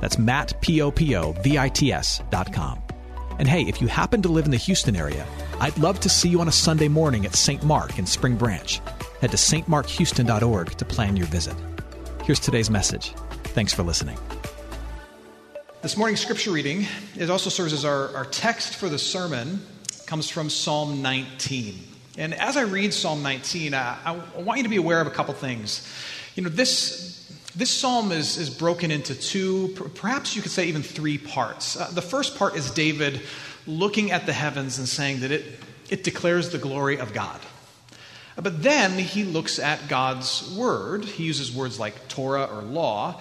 That's Matt, P-O-P-O-V-I-T-S dot com. And hey, if you happen to live in the Houston area, I'd love to see you on a Sunday morning at St. Mark in Spring Branch. Head to stmarkhouston.org to plan your visit. Here's today's message. Thanks for listening. This morning's scripture reading, it also serves as our, our text for the sermon, comes from Psalm 19. And as I read Psalm 19, I, I want you to be aware of a couple things. You know, this this psalm is, is broken into two, perhaps you could say even three parts. Uh, the first part is David looking at the heavens and saying that it, it declares the glory of God. Uh, but then he looks at God's word. He uses words like Torah or law.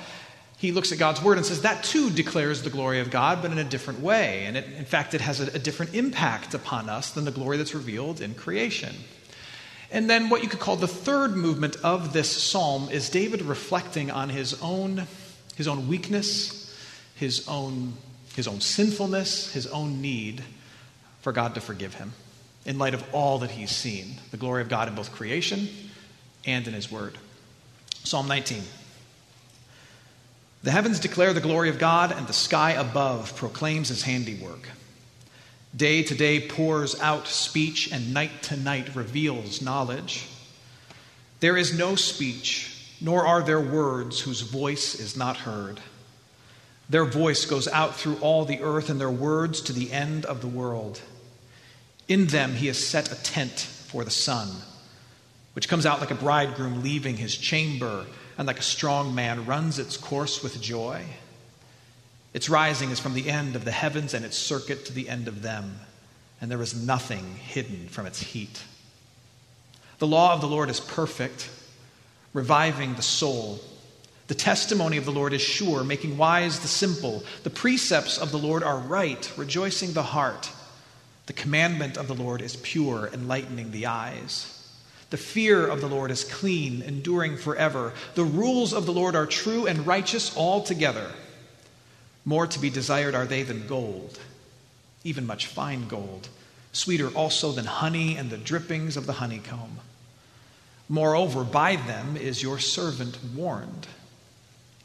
He looks at God's word and says that too declares the glory of God, but in a different way. And it, in fact, it has a, a different impact upon us than the glory that's revealed in creation. And then, what you could call the third movement of this psalm is David reflecting on his own, his own weakness, his own, his own sinfulness, his own need for God to forgive him in light of all that he's seen the glory of God in both creation and in his word. Psalm 19. The heavens declare the glory of God, and the sky above proclaims his handiwork. Day to day pours out speech, and night to night reveals knowledge. There is no speech, nor are there words whose voice is not heard. Their voice goes out through all the earth, and their words to the end of the world. In them he has set a tent for the sun, which comes out like a bridegroom leaving his chamber, and like a strong man runs its course with joy. Its rising is from the end of the heavens and its circuit to the end of them, and there is nothing hidden from its heat. The law of the Lord is perfect, reviving the soul. The testimony of the Lord is sure, making wise the simple. The precepts of the Lord are right, rejoicing the heart. The commandment of the Lord is pure, enlightening the eyes. The fear of the Lord is clean, enduring forever. The rules of the Lord are true and righteous altogether. More to be desired are they than gold, even much fine gold, sweeter also than honey and the drippings of the honeycomb. Moreover, by them is your servant warned.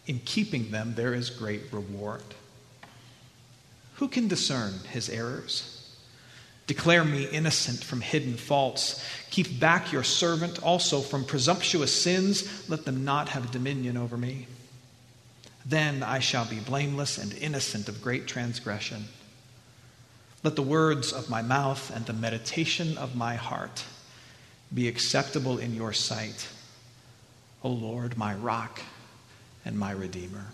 In keeping them, there is great reward. Who can discern his errors? Declare me innocent from hidden faults. Keep back your servant also from presumptuous sins. Let them not have dominion over me. Then I shall be blameless and innocent of great transgression. Let the words of my mouth and the meditation of my heart be acceptable in your sight, O Lord, my rock and my redeemer.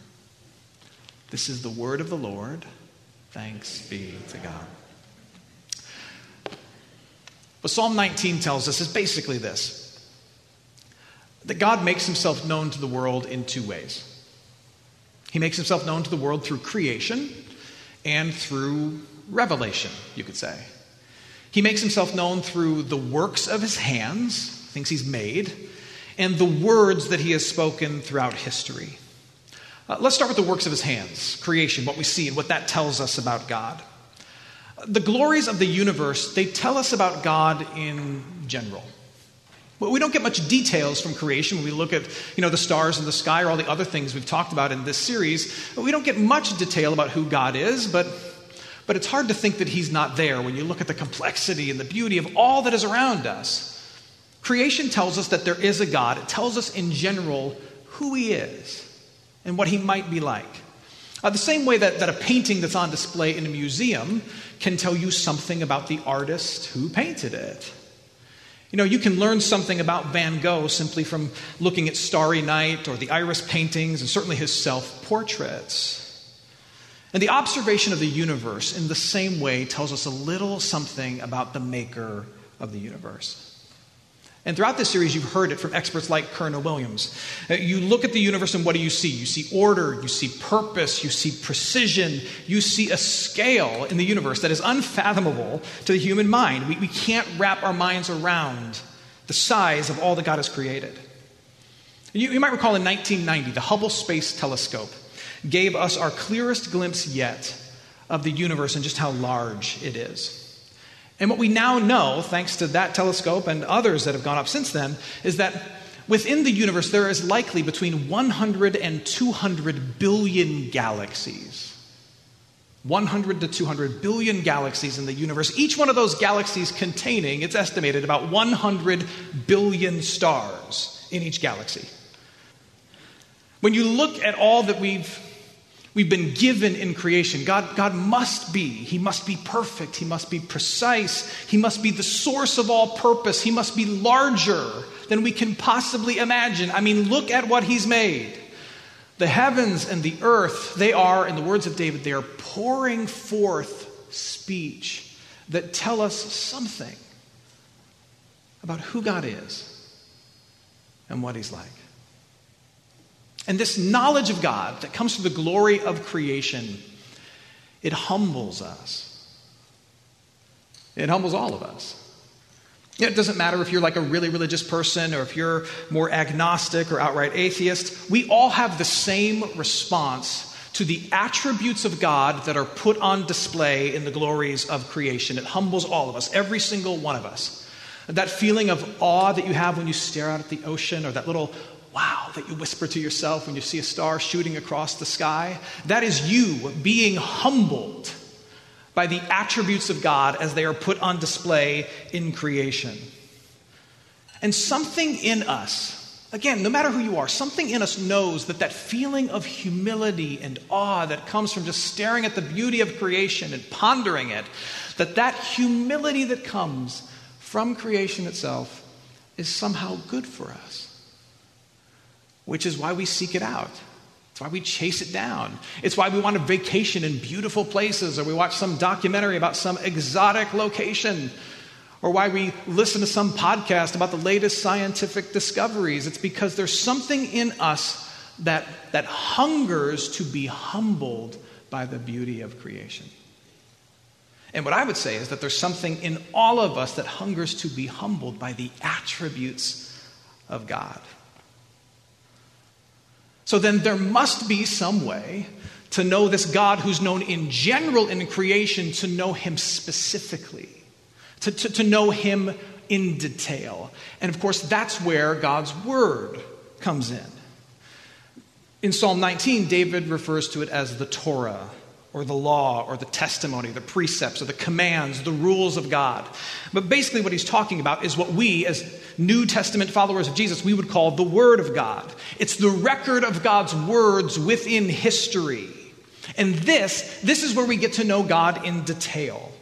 This is the word of the Lord. Thanks be to God. What Psalm 19 tells us is basically this that God makes himself known to the world in two ways. He makes himself known to the world through creation and through revelation, you could say. He makes himself known through the works of his hands, things he's made, and the words that he has spoken throughout history. Uh, let's start with the works of his hands, creation, what we see, and what that tells us about God. The glories of the universe, they tell us about God in general. But we don't get much details from creation when we look at you know, the stars in the sky or all the other things we've talked about in this series. We don't get much detail about who God is, but, but it's hard to think that He's not there when you look at the complexity and the beauty of all that is around us. Creation tells us that there is a God, it tells us in general who He is and what He might be like. Uh, the same way that, that a painting that's on display in a museum can tell you something about the artist who painted it. You know, you can learn something about Van Gogh simply from looking at Starry Night or the Iris paintings and certainly his self portraits. And the observation of the universe in the same way tells us a little something about the maker of the universe. And throughout this series, you've heard it from experts like Colonel Williams. Uh, you look at the universe, and what do you see? You see order, you see purpose, you see precision, you see a scale in the universe that is unfathomable to the human mind. We, we can't wrap our minds around the size of all that God has created. You, you might recall in 1990, the Hubble Space Telescope gave us our clearest glimpse yet of the universe and just how large it is. And what we now know, thanks to that telescope and others that have gone up since then, is that within the universe there is likely between 100 and 200 billion galaxies. 100 to 200 billion galaxies in the universe, each one of those galaxies containing, it's estimated, about 100 billion stars in each galaxy. When you look at all that we've we've been given in creation. God, God must be. He must be perfect. He must be precise. He must be the source of all purpose. He must be larger than we can possibly imagine. I mean, look at what He's made. The heavens and the earth, they are, in the words of David, they are pouring forth speech that tell us something about who God is and what He's like. And this knowledge of God that comes from the glory of creation, it humbles us. It humbles all of us. It doesn't matter if you're like a really religious person or if you're more agnostic or outright atheist. We all have the same response to the attributes of God that are put on display in the glories of creation. It humbles all of us, every single one of us. That feeling of awe that you have when you stare out at the ocean or that little wow that you whisper to yourself when you see a star shooting across the sky. That is you being humbled by the attributes of God as they are put on display in creation. And something in us, again, no matter who you are, something in us knows that that feeling of humility and awe that comes from just staring at the beauty of creation and pondering it, that that humility that comes from creation itself is somehow good for us which is why we seek it out. It's why we chase it down. It's why we want to vacation in beautiful places, or we watch some documentary about some exotic location, or why we listen to some podcast about the latest scientific discoveries. It's because there's something in us that, that hungers to be humbled by the beauty of creation. And what I would say is that there's something in all of us that hungers to be humbled by the attributes of God. So then there must be some way to know this God who's known in general in creation, to know him specifically, to, to, to know him in detail. And of course, that's where God's word comes in. In Psalm 19, David refers to it as the Torah or the law or the testimony, the precepts or the commands, the rules of God. But basically, what he's talking about is what we, as New Testament followers of Jesus, we would call the Word of God. It's the record of God's words within history. And this, this is where we get to know God in detail.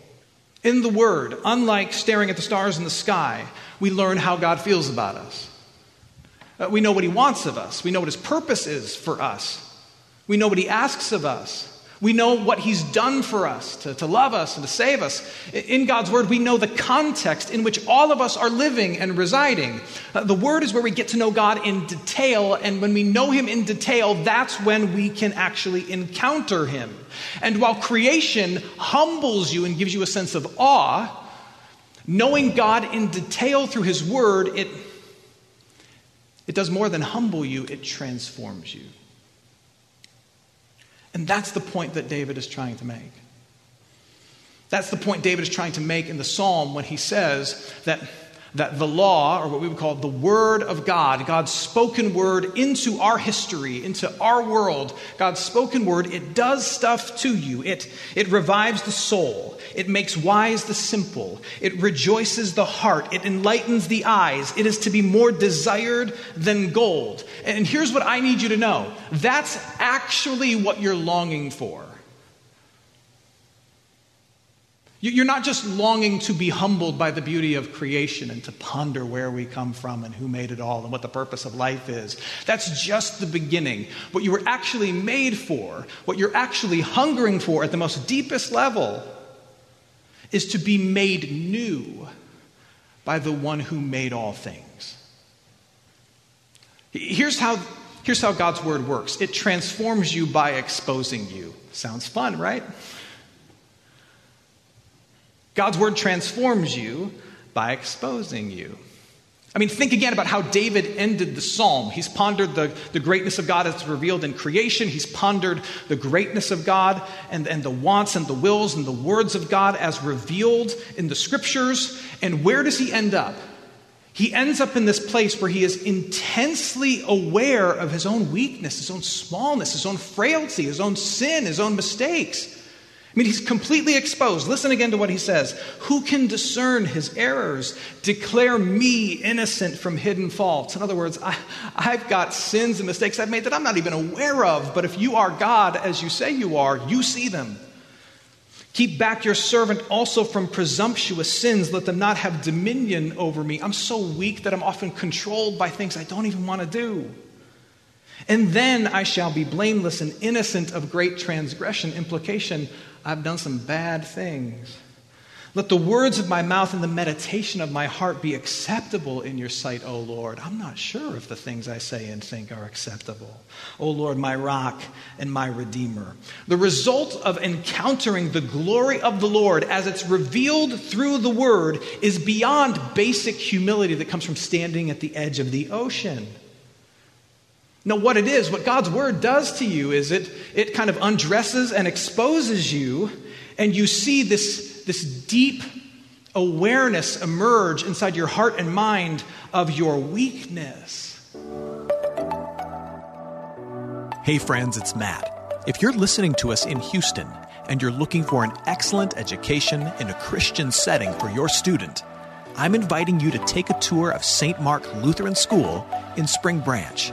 In the Word, unlike staring at the stars in the sky, we learn how God feels about us. Uh, we know what He wants of us. We know what His purpose is for us. We know what He asks of us. We know what He's done for us to, to love us and to save us. In God's Word, we know the context in which all of us are living and residing. Uh, the Word is where we get to know God in detail, and when we know Him in detail, that's when we can actually encounter Him. And while creation humbles you and gives you a sense of awe, knowing God in detail through His Word, it, it does more than humble you, it transforms you. And that's the point that David is trying to make. That's the point David is trying to make in the psalm when he says that, that the law, or what we would call the word of God, God's spoken word into our history, into our world, God's spoken word, it does stuff to you. It, it revives the soul. It makes wise the simple. It rejoices the heart. It enlightens the eyes. It is to be more desired than gold. And here's what I need you to know that's actually what you're longing for. You're not just longing to be humbled by the beauty of creation and to ponder where we come from and who made it all and what the purpose of life is. That's just the beginning. What you were actually made for, what you're actually hungering for at the most deepest level, is to be made new by the one who made all things. Here's how, here's how God's word works it transforms you by exposing you. Sounds fun, right? God's word transforms you by exposing you. I mean, think again about how David ended the psalm. He's pondered the, the greatness of God as revealed in creation. He's pondered the greatness of God and, and the wants and the wills and the words of God as revealed in the scriptures. And where does he end up? He ends up in this place where he is intensely aware of his own weakness, his own smallness, his own frailty, his own sin, his own mistakes. I mean, he's completely exposed. Listen again to what he says. Who can discern his errors? Declare me innocent from hidden faults. In other words, I, have got sins and mistakes I've made that I'm not even aware of, but if you are God, as you say you are, you see them. Keep back your servant also from presumptuous sins. Let them not have dominion over me. I'm so weak that I'm often controlled by things I don't even want to do. And then I shall be blameless and innocent of great transgression. Implication I've done some bad things. Let the words of my mouth and the meditation of my heart be acceptable in your sight, O Lord. I'm not sure if the things I say and think are acceptable. O Lord, my rock and my redeemer. The result of encountering the glory of the Lord as it's revealed through the word is beyond basic humility that comes from standing at the edge of the ocean. No, what it is, what God's word does to you is it, it kind of undresses and exposes you, and you see this, this deep awareness emerge inside your heart and mind of your weakness. Hey, friends, it's Matt. If you're listening to us in Houston and you're looking for an excellent education in a Christian setting for your student, I'm inviting you to take a tour of St. Mark Lutheran School in Spring Branch.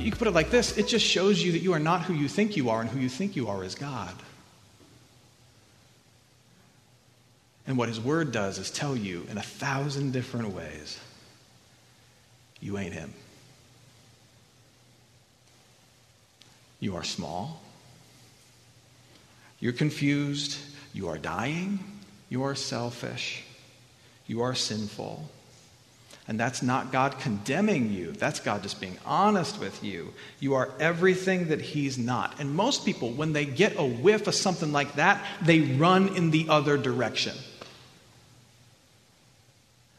You can put it like this it just shows you that you are not who you think you are, and who you think you are is God. And what His Word does is tell you in a thousand different ways you ain't Him. You are small. You're confused. You are dying. You are selfish. You are sinful. And that's not God condemning you. That's God just being honest with you. You are everything that He's not. And most people, when they get a whiff of something like that, they run in the other direction.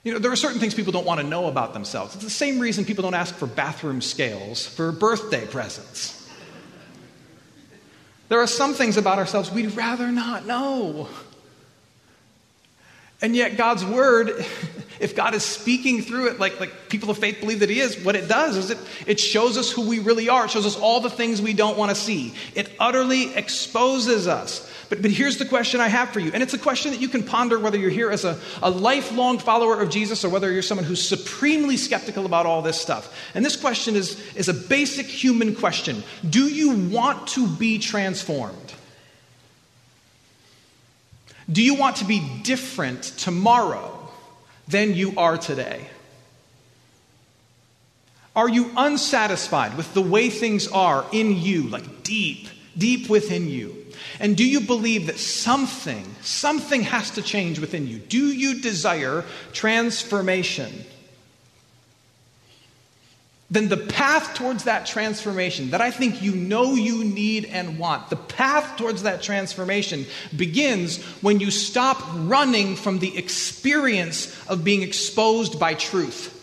You know, there are certain things people don't want to know about themselves. It's the same reason people don't ask for bathroom scales for birthday presents. There are some things about ourselves we'd rather not know. And yet, God's word, if God is speaking through it, like, like people of faith believe that He is, what it does is it, it shows us who we really are. It shows us all the things we don't want to see. It utterly exposes us. But, but here's the question I have for you. And it's a question that you can ponder whether you're here as a, a lifelong follower of Jesus or whether you're someone who's supremely skeptical about all this stuff. And this question is, is a basic human question Do you want to be transformed? Do you want to be different tomorrow than you are today? Are you unsatisfied with the way things are in you, like deep, deep within you? And do you believe that something, something has to change within you? Do you desire transformation? Then the path towards that transformation that I think you know you need and want, the path towards that transformation begins when you stop running from the experience of being exposed by truth.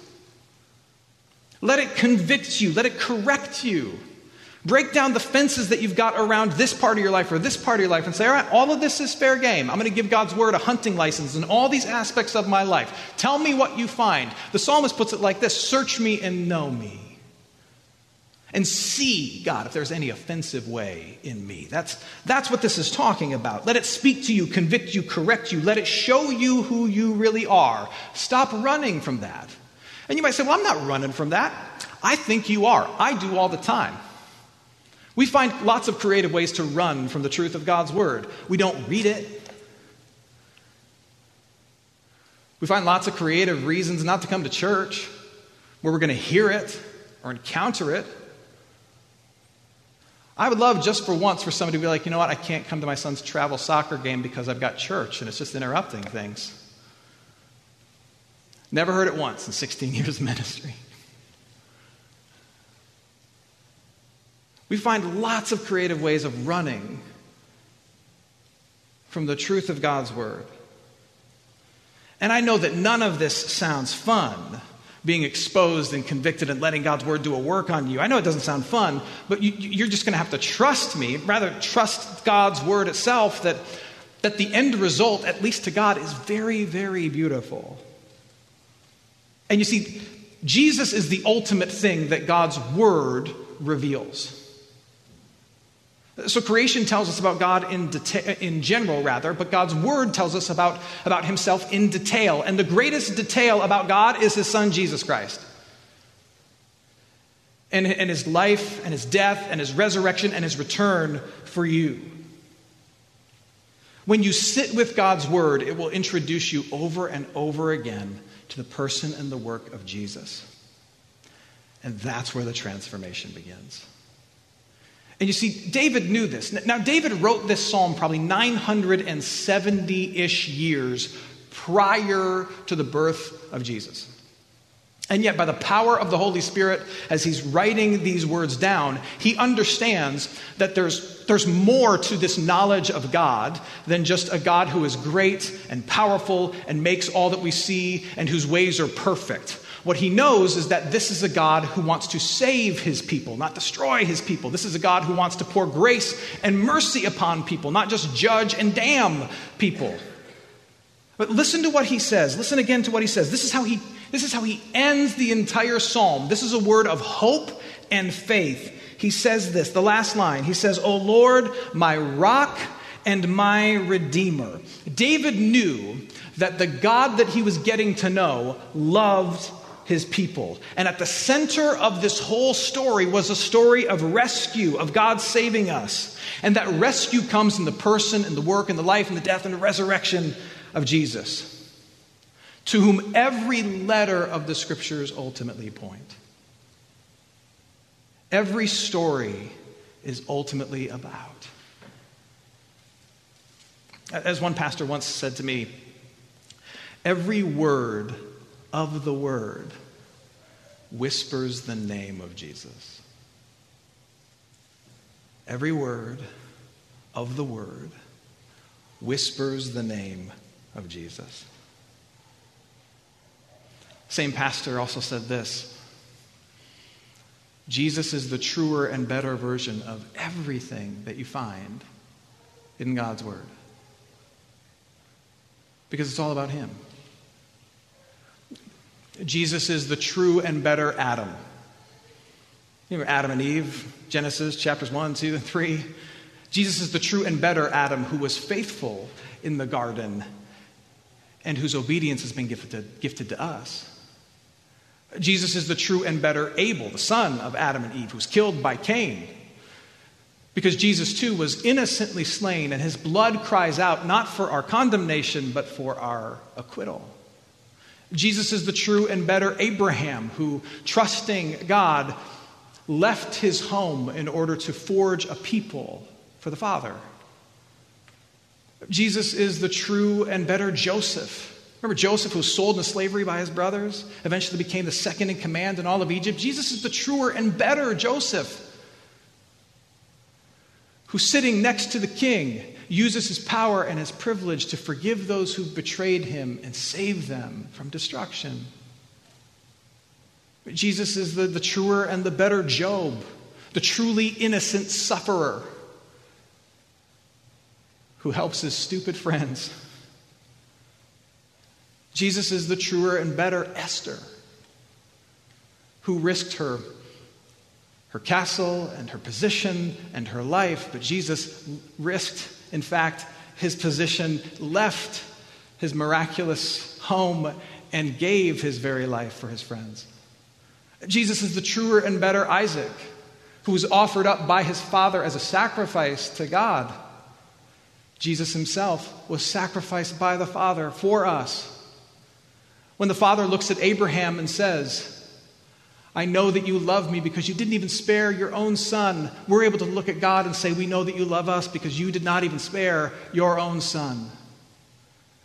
Let it convict you, let it correct you. Break down the fences that you've got around this part of your life or this part of your life and say, all right, all of this is fair game. I'm going to give God's word a hunting license in all these aspects of my life. Tell me what you find. The psalmist puts it like this Search me and know me. And see, God, if there's any offensive way in me. That's, that's what this is talking about. Let it speak to you, convict you, correct you. Let it show you who you really are. Stop running from that. And you might say, well, I'm not running from that. I think you are. I do all the time. We find lots of creative ways to run from the truth of God's Word. We don't read it. We find lots of creative reasons not to come to church where we're going to hear it or encounter it. I would love just for once for somebody to be like, you know what, I can't come to my son's travel soccer game because I've got church and it's just interrupting things. Never heard it once in 16 years of ministry. We find lots of creative ways of running from the truth of God's Word. And I know that none of this sounds fun, being exposed and convicted and letting God's Word do a work on you. I know it doesn't sound fun, but you, are just going to have to trust me, rather, trust God's Word itself, that, that the end result, at least to God, is very, very beautiful. And you see, Jesus is the ultimate thing that God's Word reveals. So creation tells us about God in, deta- in general, rather, but God's word tells us about, about himself in detail. And the greatest detail about God is his son, Jesus Christ. And, and his life, and his death, and his resurrection, and his return for you. When you sit with God's word, it will introduce you over and over again to the person and the work of Jesus. And that's where the transformation begins. And you see, David knew this. Now, David wrote this psalm probably 970 ish years prior to the birth of Jesus. And yet, by the power of the Holy Spirit, as he's writing these words down, he understands that there's, there's more to this knowledge of God than just a God who is great and powerful and makes all that we see and whose ways are perfect. What he knows is that this is a God who wants to save his people, not destroy his people. This is a God who wants to pour grace and mercy upon people, not just judge and damn people. But listen to what he says. Listen again to what he says. This is how he, this is how he ends the entire psalm. This is a word of hope and faith. He says this, the last line. He says, O Lord, my rock and my redeemer. David knew that the God that he was getting to know loved his people. And at the center of this whole story was a story of rescue, of God saving us. And that rescue comes in the person and the work and the life and the death and the resurrection of Jesus, to whom every letter of the scriptures ultimately point. Every story is ultimately about. As one pastor once said to me, every word of the word whispers the name of Jesus. Every word of the word whispers the name of Jesus. Same pastor also said this Jesus is the truer and better version of everything that you find in God's Word. Because it's all about Him. Jesus is the true and better Adam. Know, Adam and Eve, Genesis chapters 1, 2, and 3. Jesus is the true and better Adam who was faithful in the garden and whose obedience has been gifted, gifted to us. Jesus is the true and better Abel, the son of Adam and Eve, who was killed by Cain. Because Jesus too was innocently slain, and his blood cries out not for our condemnation, but for our acquittal. Jesus is the true and better Abraham who, trusting God, left his home in order to forge a people for the Father. Jesus is the true and better Joseph. Remember Joseph, who was sold into slavery by his brothers, eventually became the second in command in all of Egypt? Jesus is the truer and better Joseph, who's sitting next to the king uses his power and his privilege to forgive those who betrayed him and save them from destruction. But Jesus is the, the truer and the better Job, the truly innocent sufferer who helps his stupid friends. Jesus is the truer and better Esther, who risked her, her castle and her position and her life, but Jesus risked in fact, his position left his miraculous home and gave his very life for his friends. Jesus is the truer and better Isaac, who was offered up by his father as a sacrifice to God. Jesus himself was sacrificed by the Father for us. When the Father looks at Abraham and says, I know that you love me because you didn't even spare your own son. We're able to look at God and say, We know that you love us because you did not even spare your own son.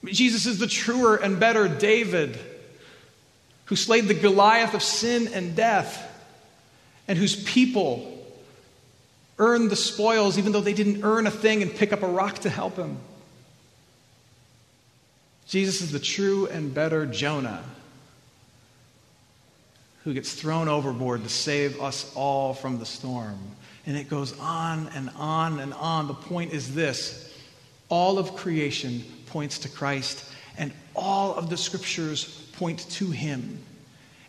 Jesus is the truer and better David who slayed the Goliath of sin and death and whose people earned the spoils even though they didn't earn a thing and pick up a rock to help him. Jesus is the true and better Jonah who gets thrown overboard to save us all from the storm. And it goes on and on and on. The point is this all of creation points to Christ, and all of the scriptures point to him.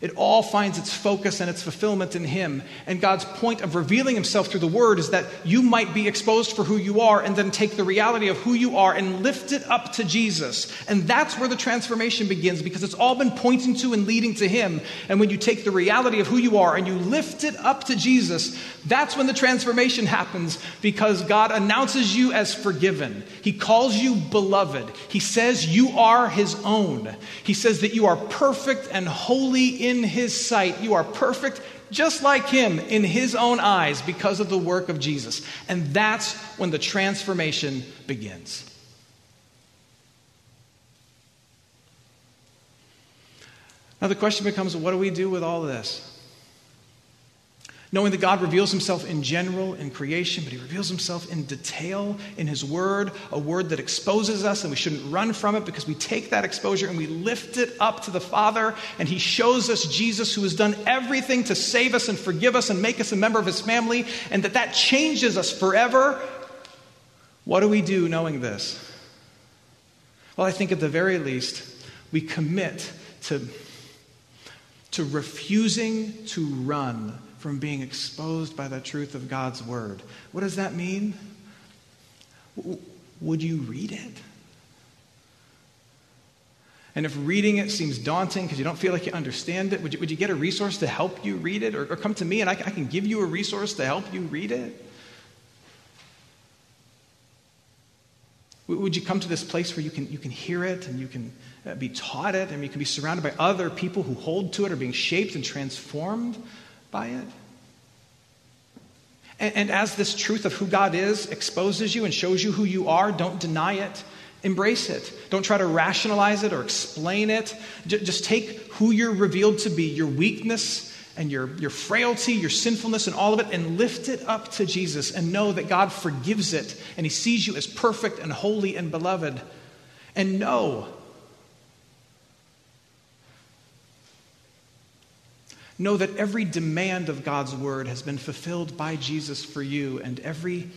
It all finds its focus and its fulfillment in Him. And God's point of revealing Himself through the Word is that you might be exposed for who you are and then take the reality of who you are and lift it up to Jesus. And that's where the transformation begins because it's all been pointing to and leading to Him. And when you take the reality of who you are and you lift it up to Jesus, that's when the transformation happens because God announces you as forgiven. He calls you beloved. He says you are His own. He says that you are perfect and holy in his sight. You are perfect just like him in his own eyes because of the work of Jesus. And that's when the transformation begins. Now, the question becomes what do we do with all this? Knowing that God reveals himself in general in creation, but he reveals himself in detail in his word, a word that exposes us, and we shouldn't run from it because we take that exposure and we lift it up to the Father, and he shows us Jesus who has done everything to save us and forgive us and make us a member of his family, and that that changes us forever. What do we do knowing this? Well, I think at the very least, we commit to, to refusing to run from being exposed by the truth of God's word. What does that mean? Would you read it? And if reading it seems daunting because you don't feel like you understand it, would you, would you get a resource to help you read it? Or, or come to me and I, I can give you a resource to help you read it? Would you come to this place where you can, you can hear it and you can uh, be taught it and you can be surrounded by other people who hold to it or being shaped and transformed by it. And, and as this truth of who God is exposes you and shows you who you are, don't deny it. Embrace it. Don't try to rationalize it or explain it. J- just take who you're revealed to be, your weakness and your, your frailty, your sinfulness, and all of it, and lift it up to Jesus and know that God forgives it and He sees you as perfect and holy and beloved. And know Know that every demand of God's word has been fulfilled by Jesus for you, and every,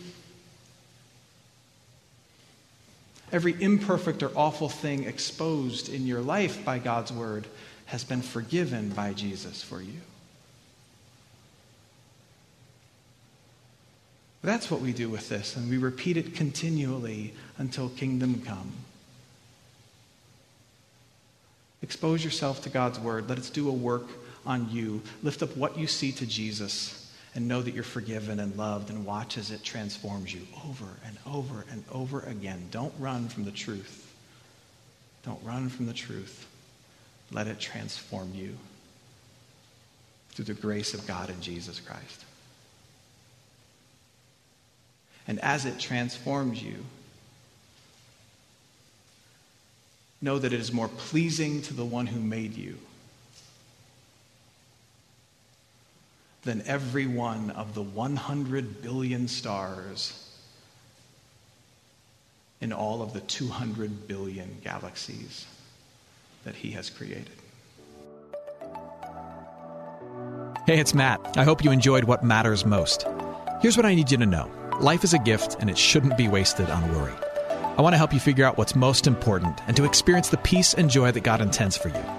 every imperfect or awful thing exposed in your life by God's word has been forgiven by Jesus for you. That's what we do with this, and we repeat it continually until kingdom come. Expose yourself to God's word. Let it do a work on you. Lift up what you see to Jesus and know that you're forgiven and loved and watch as it transforms you over and over and over again. Don't run from the truth. Don't run from the truth. Let it transform you through the grace of God in Jesus Christ. And as it transforms you, know that it is more pleasing to the one who made you than every one of the 100 billion stars in all of the 200 billion galaxies that he has created. Hey, it's Matt. I hope you enjoyed what matters most. Here's what I need you to know life is a gift, and it shouldn't be wasted on worry. I want to help you figure out what's most important and to experience the peace and joy that God intends for you.